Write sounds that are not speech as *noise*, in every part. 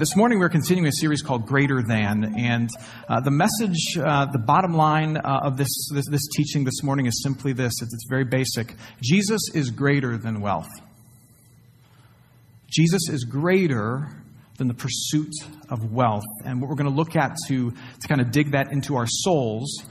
This morning we're continuing a series called Greater Than, and uh, the message, uh, the bottom line uh, of this, this, this teaching this morning is simply this. It's, it's very basic. Jesus is greater than wealth. Jesus is greater than the pursuit of wealth. And what we're going to look at to, to kind of dig that into our souls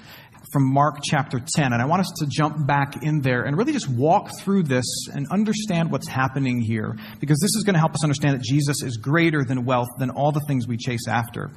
from Mark chapter 10. And I want us to jump back in there and really just walk through this and understand what's happening here, because this is going to help us understand that Jesus is greater than wealth, than all the things we chase after.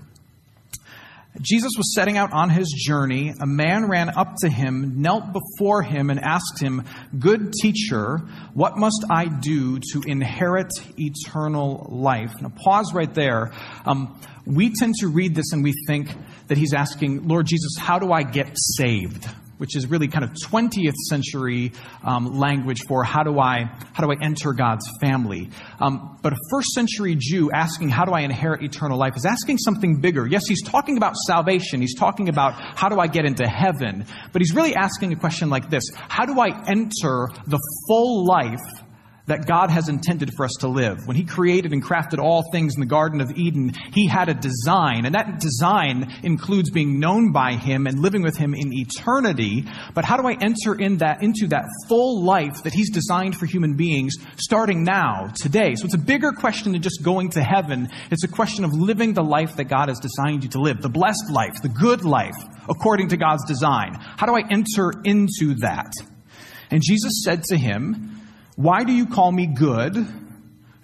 Jesus was setting out on his journey. A man ran up to him, knelt before him, and asked him, Good teacher, what must I do to inherit eternal life? Now, pause right there. Um, we tend to read this and we think that he's asking, Lord Jesus, how do I get saved? which is really kind of 20th century um, language for how do I how do I enter God's family. Um, but a first century Jew asking how do I inherit eternal life is asking something bigger. Yes, he's talking about salvation. He's talking about how do I get into heaven. But he's really asking a question like this: How do I enter the full life? That God has intended for us to live. When He created and crafted all things in the Garden of Eden, He had a design, and that design includes being known by Him and living with Him in eternity. But how do I enter in that, into that full life that He's designed for human beings starting now, today? So it's a bigger question than just going to heaven. It's a question of living the life that God has designed you to live, the blessed life, the good life, according to God's design. How do I enter into that? And Jesus said to him, why do you call me good?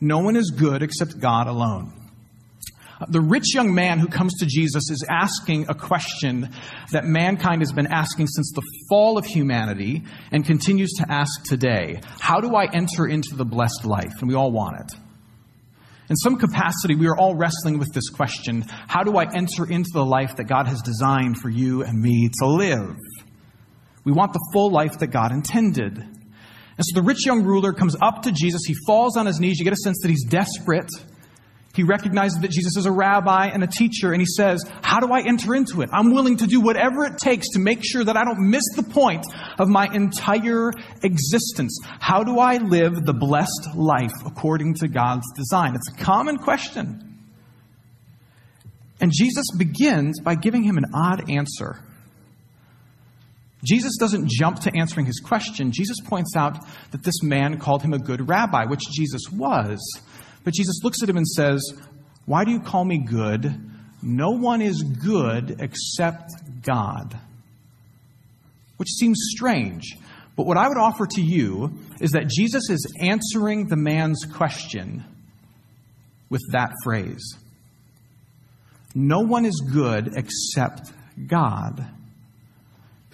No one is good except God alone. The rich young man who comes to Jesus is asking a question that mankind has been asking since the fall of humanity and continues to ask today. How do I enter into the blessed life? And we all want it. In some capacity, we are all wrestling with this question How do I enter into the life that God has designed for you and me to live? We want the full life that God intended. And so the rich young ruler comes up to Jesus. He falls on his knees. You get a sense that he's desperate. He recognizes that Jesus is a rabbi and a teacher, and he says, How do I enter into it? I'm willing to do whatever it takes to make sure that I don't miss the point of my entire existence. How do I live the blessed life according to God's design? It's a common question. And Jesus begins by giving him an odd answer. Jesus doesn't jump to answering his question. Jesus points out that this man called him a good rabbi, which Jesus was. But Jesus looks at him and says, Why do you call me good? No one is good except God. Which seems strange. But what I would offer to you is that Jesus is answering the man's question with that phrase. No one is good except God.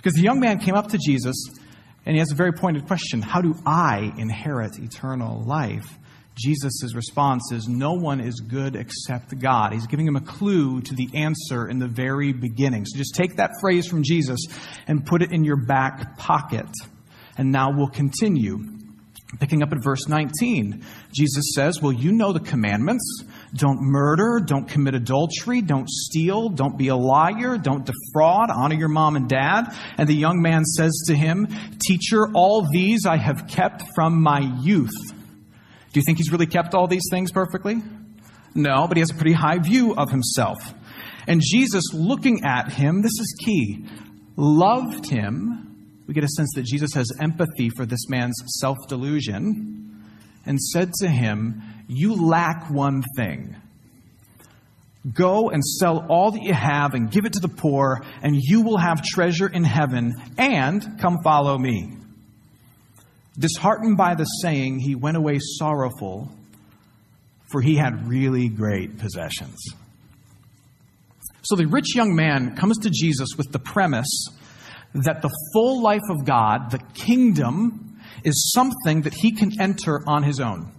Because the young man came up to Jesus and he has a very pointed question How do I inherit eternal life? Jesus' response is No one is good except God. He's giving him a clue to the answer in the very beginning. So just take that phrase from Jesus and put it in your back pocket. And now we'll continue. Picking up at verse 19, Jesus says, Well, you know the commandments. Don't murder, don't commit adultery, don't steal, don't be a liar, don't defraud, honor your mom and dad. And the young man says to him, Teacher, all these I have kept from my youth. Do you think he's really kept all these things perfectly? No, but he has a pretty high view of himself. And Jesus, looking at him, this is key, loved him. We get a sense that Jesus has empathy for this man's self delusion and said to him, You lack one thing. Go and sell all that you have and give it to the poor, and you will have treasure in heaven, and come follow me. Disheartened by the saying, he went away sorrowful, for he had really great possessions. So the rich young man comes to Jesus with the premise that the full life of God, the kingdom, is something that he can enter on his own.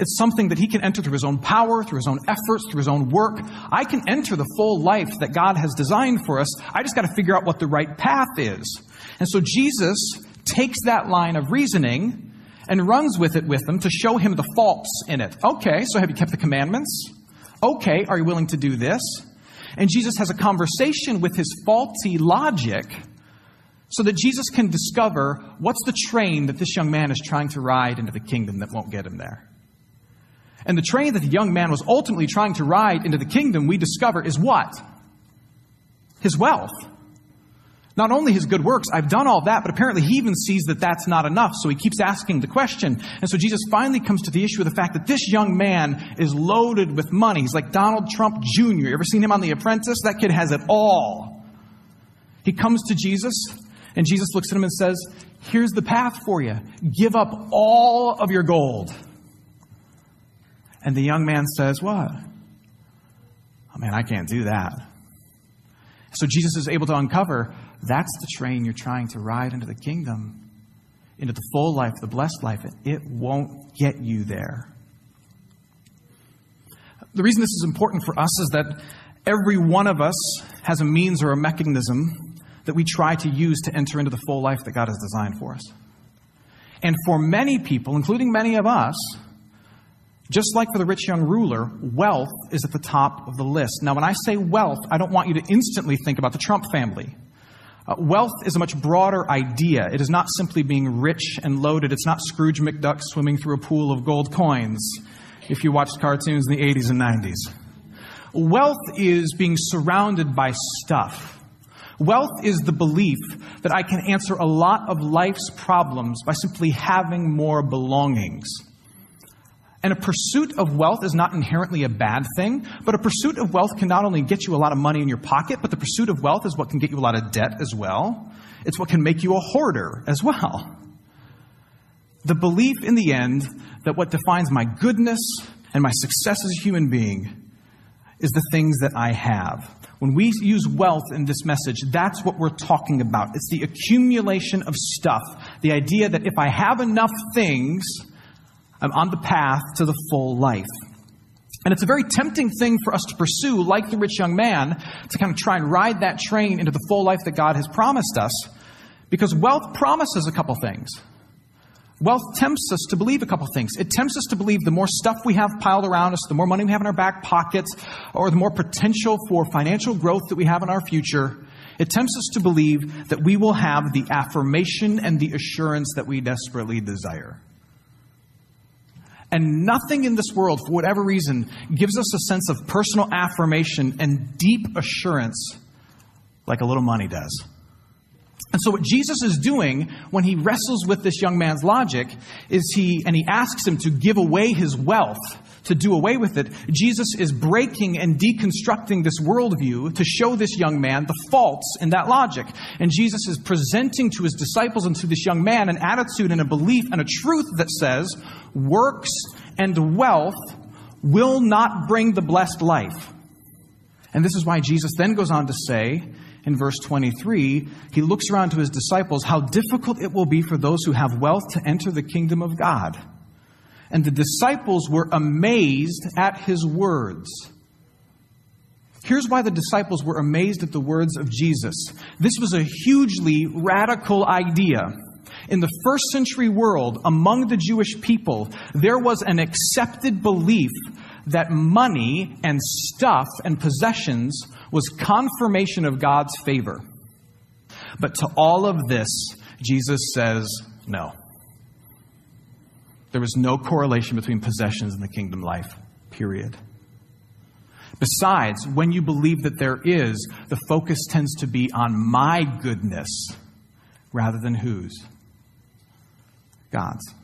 It's something that he can enter through his own power, through his own efforts, through his own work. I can enter the full life that God has designed for us. I just got to figure out what the right path is. And so Jesus takes that line of reasoning and runs with it with them to show him the faults in it. Okay, so have you kept the commandments? Okay, are you willing to do this? And Jesus has a conversation with his faulty logic so that Jesus can discover what's the train that this young man is trying to ride into the kingdom that won't get him there. And the train that the young man was ultimately trying to ride into the kingdom, we discover, is what? His wealth. Not only his good works, I've done all that, but apparently he even sees that that's not enough, so he keeps asking the question. And so Jesus finally comes to the issue of the fact that this young man is loaded with money. He's like Donald Trump Jr. You ever seen him on The Apprentice? That kid has it all. He comes to Jesus, and Jesus looks at him and says, Here's the path for you. Give up all of your gold. And the young man says, What? Oh man, I can't do that. So Jesus is able to uncover that's the train you're trying to ride into the kingdom, into the full life, the blessed life. It won't get you there. The reason this is important for us is that every one of us has a means or a mechanism that we try to use to enter into the full life that God has designed for us. And for many people, including many of us, just like for the rich young ruler, wealth is at the top of the list. Now, when I say wealth, I don't want you to instantly think about the Trump family. Uh, wealth is a much broader idea. It is not simply being rich and loaded. It's not Scrooge McDuck swimming through a pool of gold coins if you watched cartoons in the 80s and 90s. Wealth is being surrounded by stuff. Wealth is the belief that I can answer a lot of life's problems by simply having more belongings. And a pursuit of wealth is not inherently a bad thing, but a pursuit of wealth can not only get you a lot of money in your pocket, but the pursuit of wealth is what can get you a lot of debt as well. It's what can make you a hoarder as well. The belief in the end that what defines my goodness and my success as a human being is the things that I have. When we use wealth in this message, that's what we're talking about. It's the accumulation of stuff. The idea that if I have enough things, I'm on the path to the full life. And it's a very tempting thing for us to pursue, like the rich young man, to kind of try and ride that train into the full life that God has promised us, because wealth promises a couple things. Wealth tempts us to believe a couple things. It tempts us to believe the more stuff we have piled around us, the more money we have in our back pockets, or the more potential for financial growth that we have in our future, it tempts us to believe that we will have the affirmation and the assurance that we desperately desire. And nothing in this world, for whatever reason, gives us a sense of personal affirmation and deep assurance like a little money does. And so what Jesus is doing when he wrestles with this young man's logic is he, and he asks him to give away his wealth, to do away with it. Jesus is breaking and deconstructing this worldview to show this young man the faults in that logic. And Jesus is presenting to his disciples and to this young man an attitude and a belief and a truth that says works and wealth will not bring the blessed life. And this is why Jesus then goes on to say, in verse 23, he looks around to his disciples how difficult it will be for those who have wealth to enter the kingdom of God. And the disciples were amazed at his words. Here's why the disciples were amazed at the words of Jesus. This was a hugely radical idea. In the first century world, among the Jewish people, there was an accepted belief that money and stuff and possessions was confirmation of God's favor. But to all of this, Jesus says no. There is no correlation between possessions and the kingdom life, period. Besides, when you believe that there is, the focus tends to be on my goodness rather than whose? God's.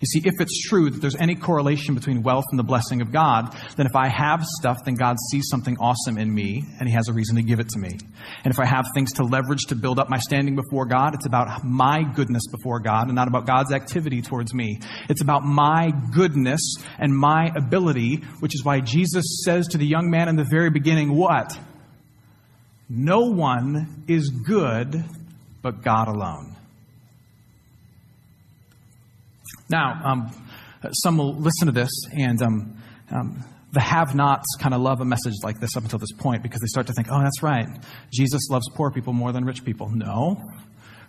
You see, if it's true that there's any correlation between wealth and the blessing of God, then if I have stuff, then God sees something awesome in me and He has a reason to give it to me. And if I have things to leverage to build up my standing before God, it's about my goodness before God and not about God's activity towards me. It's about my goodness and my ability, which is why Jesus says to the young man in the very beginning, What? No one is good but God alone. Now, um, some will listen to this and um, um, the have nots kind of love a message like this up until this point because they start to think, oh, that's right. Jesus loves poor people more than rich people. No.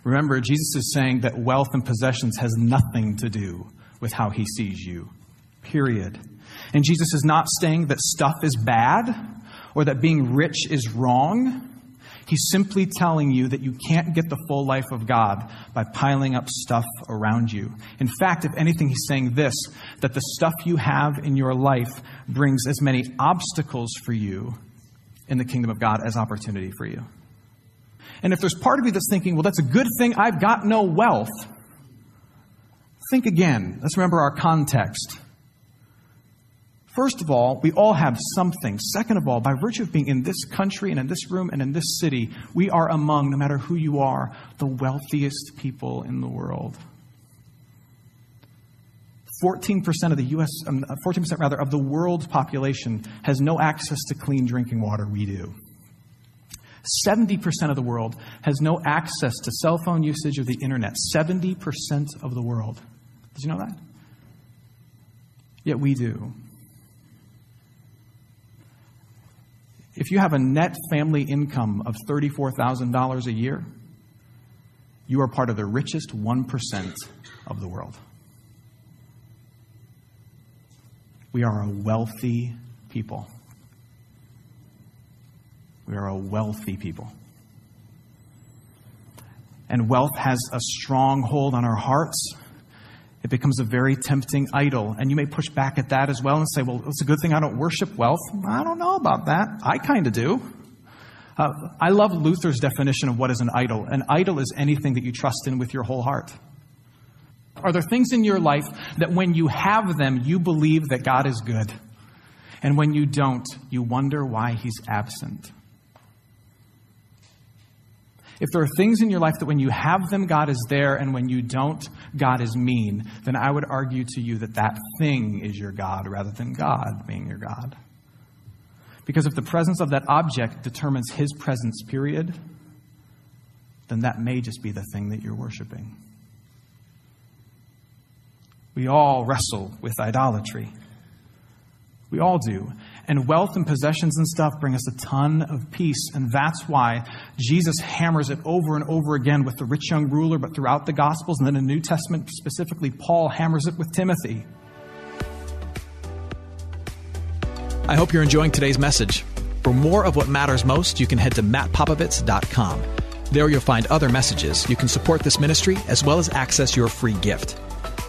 Remember, Jesus is saying that wealth and possessions has nothing to do with how he sees you. Period. And Jesus is not saying that stuff is bad or that being rich is wrong. He's simply telling you that you can't get the full life of God by piling up stuff around you. In fact, if anything, he's saying this that the stuff you have in your life brings as many obstacles for you in the kingdom of God as opportunity for you. And if there's part of you that's thinking, well, that's a good thing, I've got no wealth, think again. Let's remember our context. First of all, we all have something. Second of all, by virtue of being in this country and in this room and in this city, we are among, no matter who you are, the wealthiest people in the world. 14% of the US, um, 14% rather, of the world's population has no access to clean drinking water. We do. 70% of the world has no access to cell phone usage or the internet. 70% of the world. Did you know that? Yet we do. If you have a net family income of $34,000 a year, you are part of the richest 1% of the world. We are a wealthy people. We are a wealthy people. And wealth has a strong hold on our hearts it becomes a very tempting idol. And you may push back at that as well and say, well, it's a good thing I don't worship wealth. I don't know about that. I kind of do. Uh, I love Luther's definition of what is an idol. An idol is anything that you trust in with your whole heart. Are there things in your life that when you have them, you believe that God is good? And when you don't, you wonder why he's absent? If there are things in your life that when you have them, God is there, and when you don't, God is mean, then I would argue to you that that thing is your God rather than God being your God. Because if the presence of that object determines his presence, period, then that may just be the thing that you're worshiping. We all wrestle with idolatry. We all do. And wealth and possessions and stuff bring us a ton of peace. And that's why Jesus hammers it over and over again with the rich young ruler, but throughout the Gospels. And then in the New Testament, specifically, Paul hammers it with Timothy. I hope you're enjoying today's message. For more of what matters most, you can head to mattpopovits.com. There you'll find other messages. You can support this ministry as well as access your free gift.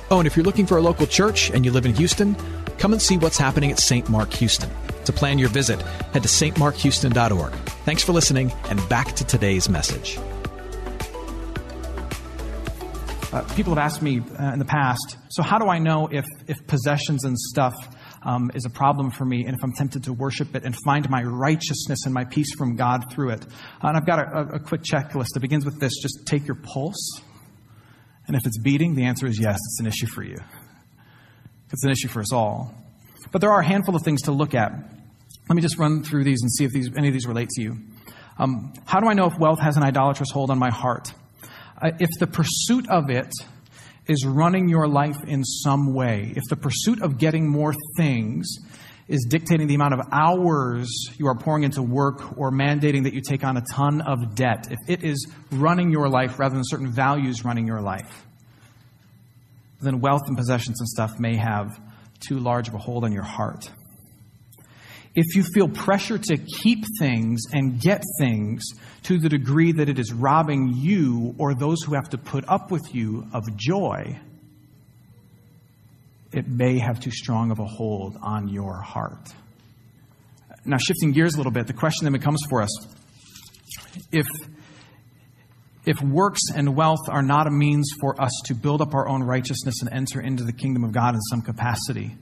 Oh, and if you're looking for a local church and you live in Houston, come and see what's happening at St. Mark Houston. To plan your visit, head to stmarkhouston.org. Thanks for listening, and back to today's message. Uh, people have asked me uh, in the past, so how do I know if, if possessions and stuff um, is a problem for me and if I'm tempted to worship it and find my righteousness and my peace from God through it? Uh, and I've got a, a quick checklist that begins with this just take your pulse. And if it's beating, the answer is yes, it's an issue for you. It's an issue for us all. But there are a handful of things to look at. Let me just run through these and see if these, any of these relate to you. Um, how do I know if wealth has an idolatrous hold on my heart? Uh, if the pursuit of it is running your life in some way, if the pursuit of getting more things is dictating the amount of hours you are pouring into work or mandating that you take on a ton of debt, if it is running your life rather than certain values running your life, then wealth and possessions and stuff may have too large of a hold on your heart. If you feel pressure to keep things and get things to the degree that it is robbing you or those who have to put up with you of joy, it may have too strong of a hold on your heart. Now, shifting gears a little bit, the question then becomes for us if, if works and wealth are not a means for us to build up our own righteousness and enter into the kingdom of God in some capacity,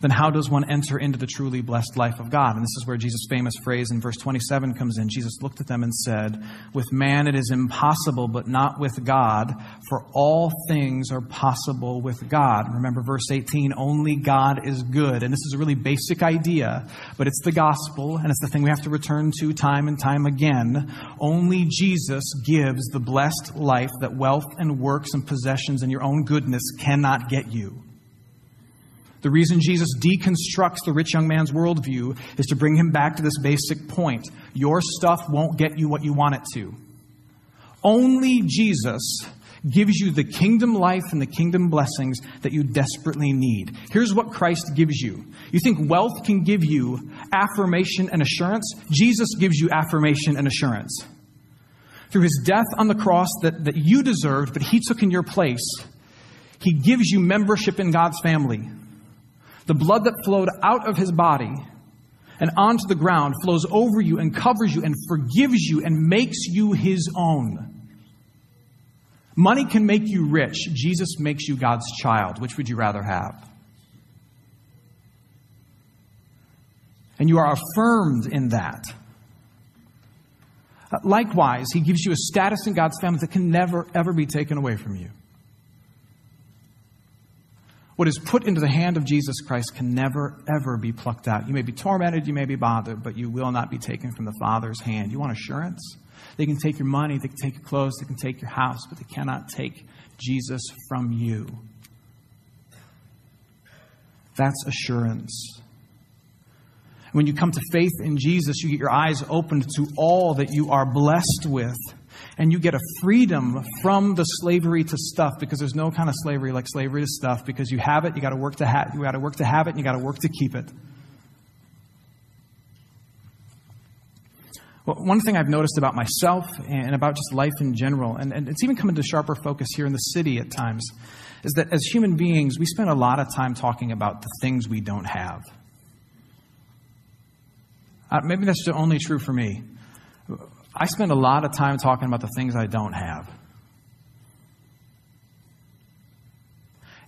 then how does one enter into the truly blessed life of God? And this is where Jesus' famous phrase in verse 27 comes in. Jesus looked at them and said, With man it is impossible, but not with God, for all things are possible with God. Remember verse 18, only God is good. And this is a really basic idea, but it's the gospel, and it's the thing we have to return to time and time again. Only Jesus gives the blessed life that wealth and works and possessions and your own goodness cannot get you. The reason Jesus deconstructs the rich young man's worldview is to bring him back to this basic point. Your stuff won't get you what you want it to. Only Jesus gives you the kingdom life and the kingdom blessings that you desperately need. Here's what Christ gives you. You think wealth can give you affirmation and assurance? Jesus gives you affirmation and assurance. Through his death on the cross that, that you deserved, but he took in your place, he gives you membership in God's family. The blood that flowed out of his body and onto the ground flows over you and covers you and forgives you and makes you his own. Money can make you rich. Jesus makes you God's child. Which would you rather have? And you are affirmed in that. Likewise, he gives you a status in God's family that can never, ever be taken away from you. What is put into the hand of Jesus Christ can never, ever be plucked out. You may be tormented, you may be bothered, but you will not be taken from the Father's hand. You want assurance? They can take your money, they can take your clothes, they can take your house, but they cannot take Jesus from you. That's assurance. When you come to faith in Jesus, you get your eyes opened to all that you are blessed with and you get a freedom from the slavery to stuff because there's no kind of slavery like slavery to stuff because you have it, you got to work to have you got to work to have it, and you got to work to keep it. Well, one thing I've noticed about myself and about just life in general, and, and it's even come into sharper focus here in the city at times, is that as human beings, we spend a lot of time talking about the things we don't have. Uh, maybe that's only true for me. I spend a lot of time talking about the things I don't have.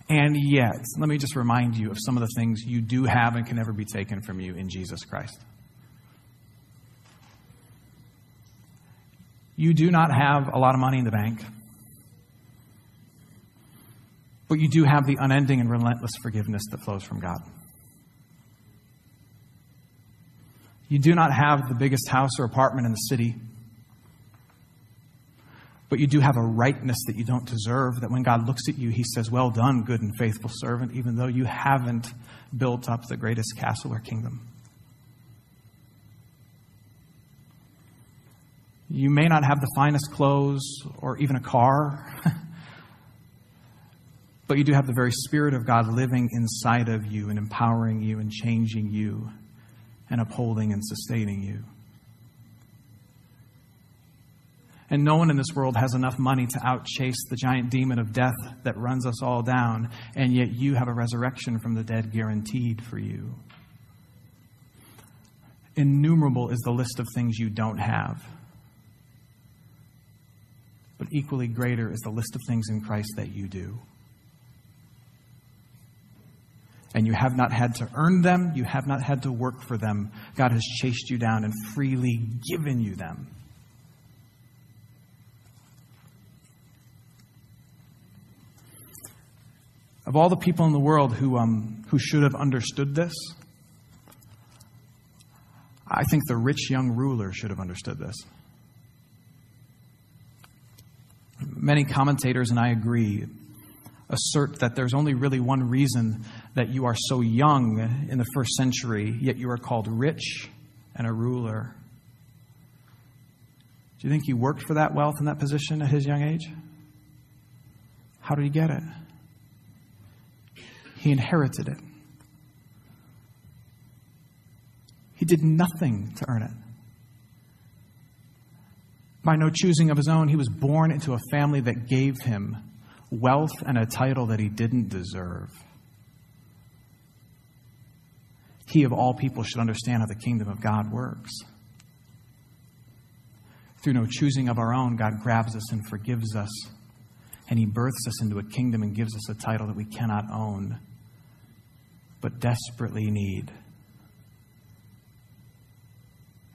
And yet, let me just remind you of some of the things you do have and can never be taken from you in Jesus Christ. You do not have a lot of money in the bank, but you do have the unending and relentless forgiveness that flows from God. You do not have the biggest house or apartment in the city, but you do have a rightness that you don't deserve, that when God looks at you, he says, Well done, good and faithful servant, even though you haven't built up the greatest castle or kingdom. You may not have the finest clothes or even a car, *laughs* but you do have the very Spirit of God living inside of you and empowering you and changing you and upholding and sustaining you. And no one in this world has enough money to outchase the giant demon of death that runs us all down, and yet you have a resurrection from the dead guaranteed for you. Innumerable is the list of things you don't have. But equally greater is the list of things in Christ that you do. And you have not had to earn them, you have not had to work for them. God has chased you down and freely given you them. Of all the people in the world who, um, who should have understood this, I think the rich young ruler should have understood this. Many commentators, and I agree, assert that there's only really one reason that you are so young in the first century, yet you are called rich and a ruler. Do you think he worked for that wealth and that position at his young age? How did he get it? He inherited it. He did nothing to earn it. By no choosing of his own, he was born into a family that gave him wealth and a title that he didn't deserve. he of all people should understand how the kingdom of God works. Through no choosing of our own, God grabs us and forgives us. And he births us into a kingdom and gives us a title that we cannot own, but desperately need.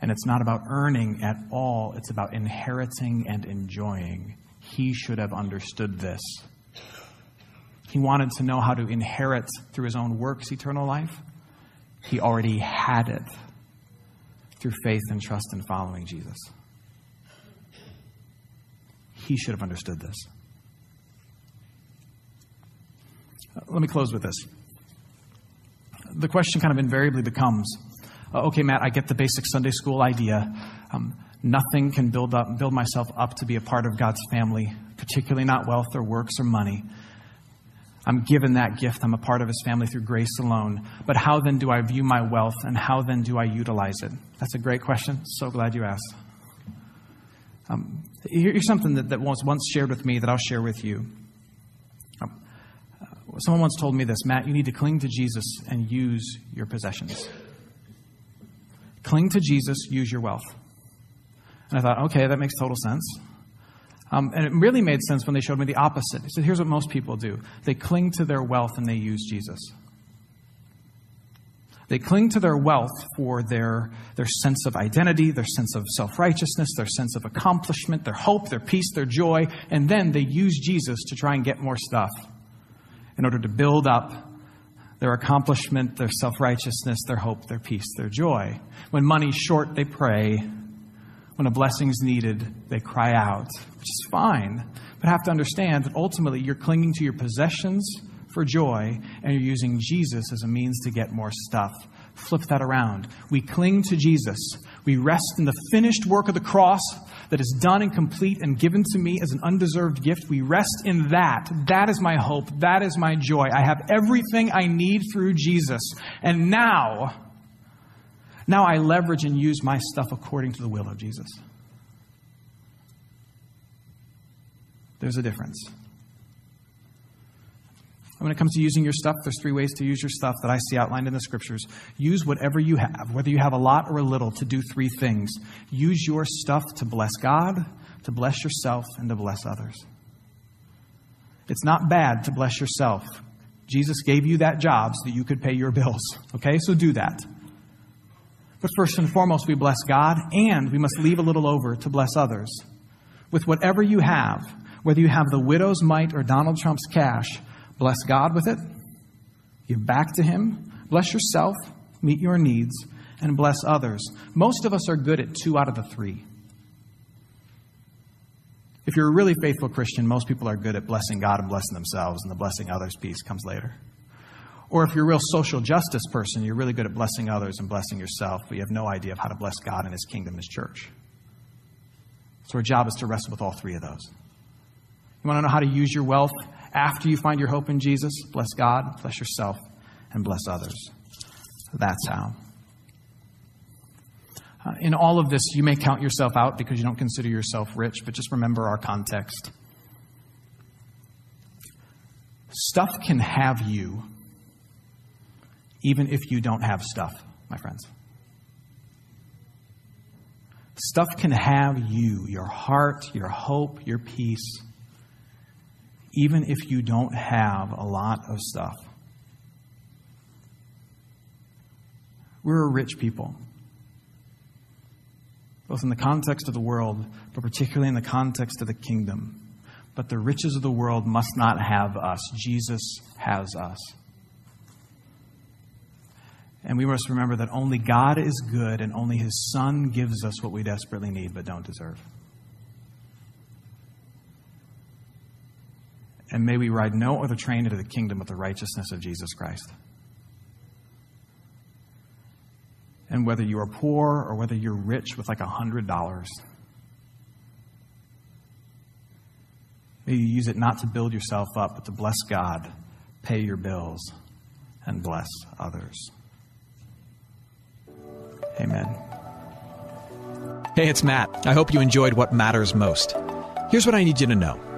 And it's not about earning at all, it's about inheriting and enjoying. He should have understood this. He wanted to know how to inherit through his own works eternal life. He already had it through faith and trust in following Jesus. He should have understood this. Let me close with this. The question kind of invariably becomes uh, okay, Matt, I get the basic Sunday school idea. Um, nothing can build, up, build myself up to be a part of God's family, particularly not wealth or works or money. I'm given that gift. I'm a part of his family through grace alone. But how then do I view my wealth and how then do I utilize it? That's a great question. So glad you asked. Um, here's something that, that was once shared with me that I'll share with you. Someone once told me this Matt, you need to cling to Jesus and use your possessions. Cling to Jesus, use your wealth. And I thought, okay, that makes total sense. Um, and it really made sense when they showed me the opposite. Said, here's what most people do they cling to their wealth and they use Jesus. They cling to their wealth for their, their sense of identity, their sense of self righteousness, their sense of accomplishment, their hope, their peace, their joy, and then they use Jesus to try and get more stuff in order to build up their accomplishment, their self righteousness, their hope, their peace, their joy. When money's short, they pray. When a blessing's needed, they cry out, which is fine. But have to understand that ultimately you're clinging to your possessions for joy and you're using Jesus as a means to get more stuff. Flip that around. We cling to Jesus. We rest in the finished work of the cross that is done and complete and given to me as an undeserved gift. We rest in that. That is my hope. That is my joy. I have everything I need through Jesus. And now, now I leverage and use my stuff according to the will of Jesus. There's a difference. When it comes to using your stuff, there's three ways to use your stuff that I see outlined in the scriptures. Use whatever you have, whether you have a lot or a little, to do three things. Use your stuff to bless God, to bless yourself, and to bless others. It's not bad to bless yourself. Jesus gave you that job so that you could pay your bills. Okay, so do that. But first and foremost, we bless God, and we must leave a little over to bless others. With whatever you have, whether you have the widow's mite or Donald Trump's cash, Bless God with it. Give back to Him. Bless yourself. Meet your needs. And bless others. Most of us are good at two out of the three. If you're a really faithful Christian, most people are good at blessing God and blessing themselves, and the blessing others piece comes later. Or if you're a real social justice person, you're really good at blessing others and blessing yourself, but you have no idea of how to bless God and His kingdom, His church. So our job is to wrestle with all three of those. You want to know how to use your wealth after you find your hope in Jesus, bless God, bless yourself, and bless others. That's how. Uh, in all of this, you may count yourself out because you don't consider yourself rich, but just remember our context. Stuff can have you even if you don't have stuff, my friends. Stuff can have you, your heart, your hope, your peace even if you don't have a lot of stuff. We're a rich people, both in the context of the world, but particularly in the context of the kingdom. But the riches of the world must not have us. Jesus has us. And we must remember that only God is good and only His Son gives us what we desperately need but don't deserve. And may we ride no other train into the kingdom but the righteousness of Jesus Christ. And whether you are poor or whether you're rich with like a hundred dollars, may you use it not to build yourself up, but to bless God, pay your bills, and bless others. Amen. Hey, it's Matt. I hope you enjoyed what matters most. Here's what I need you to know.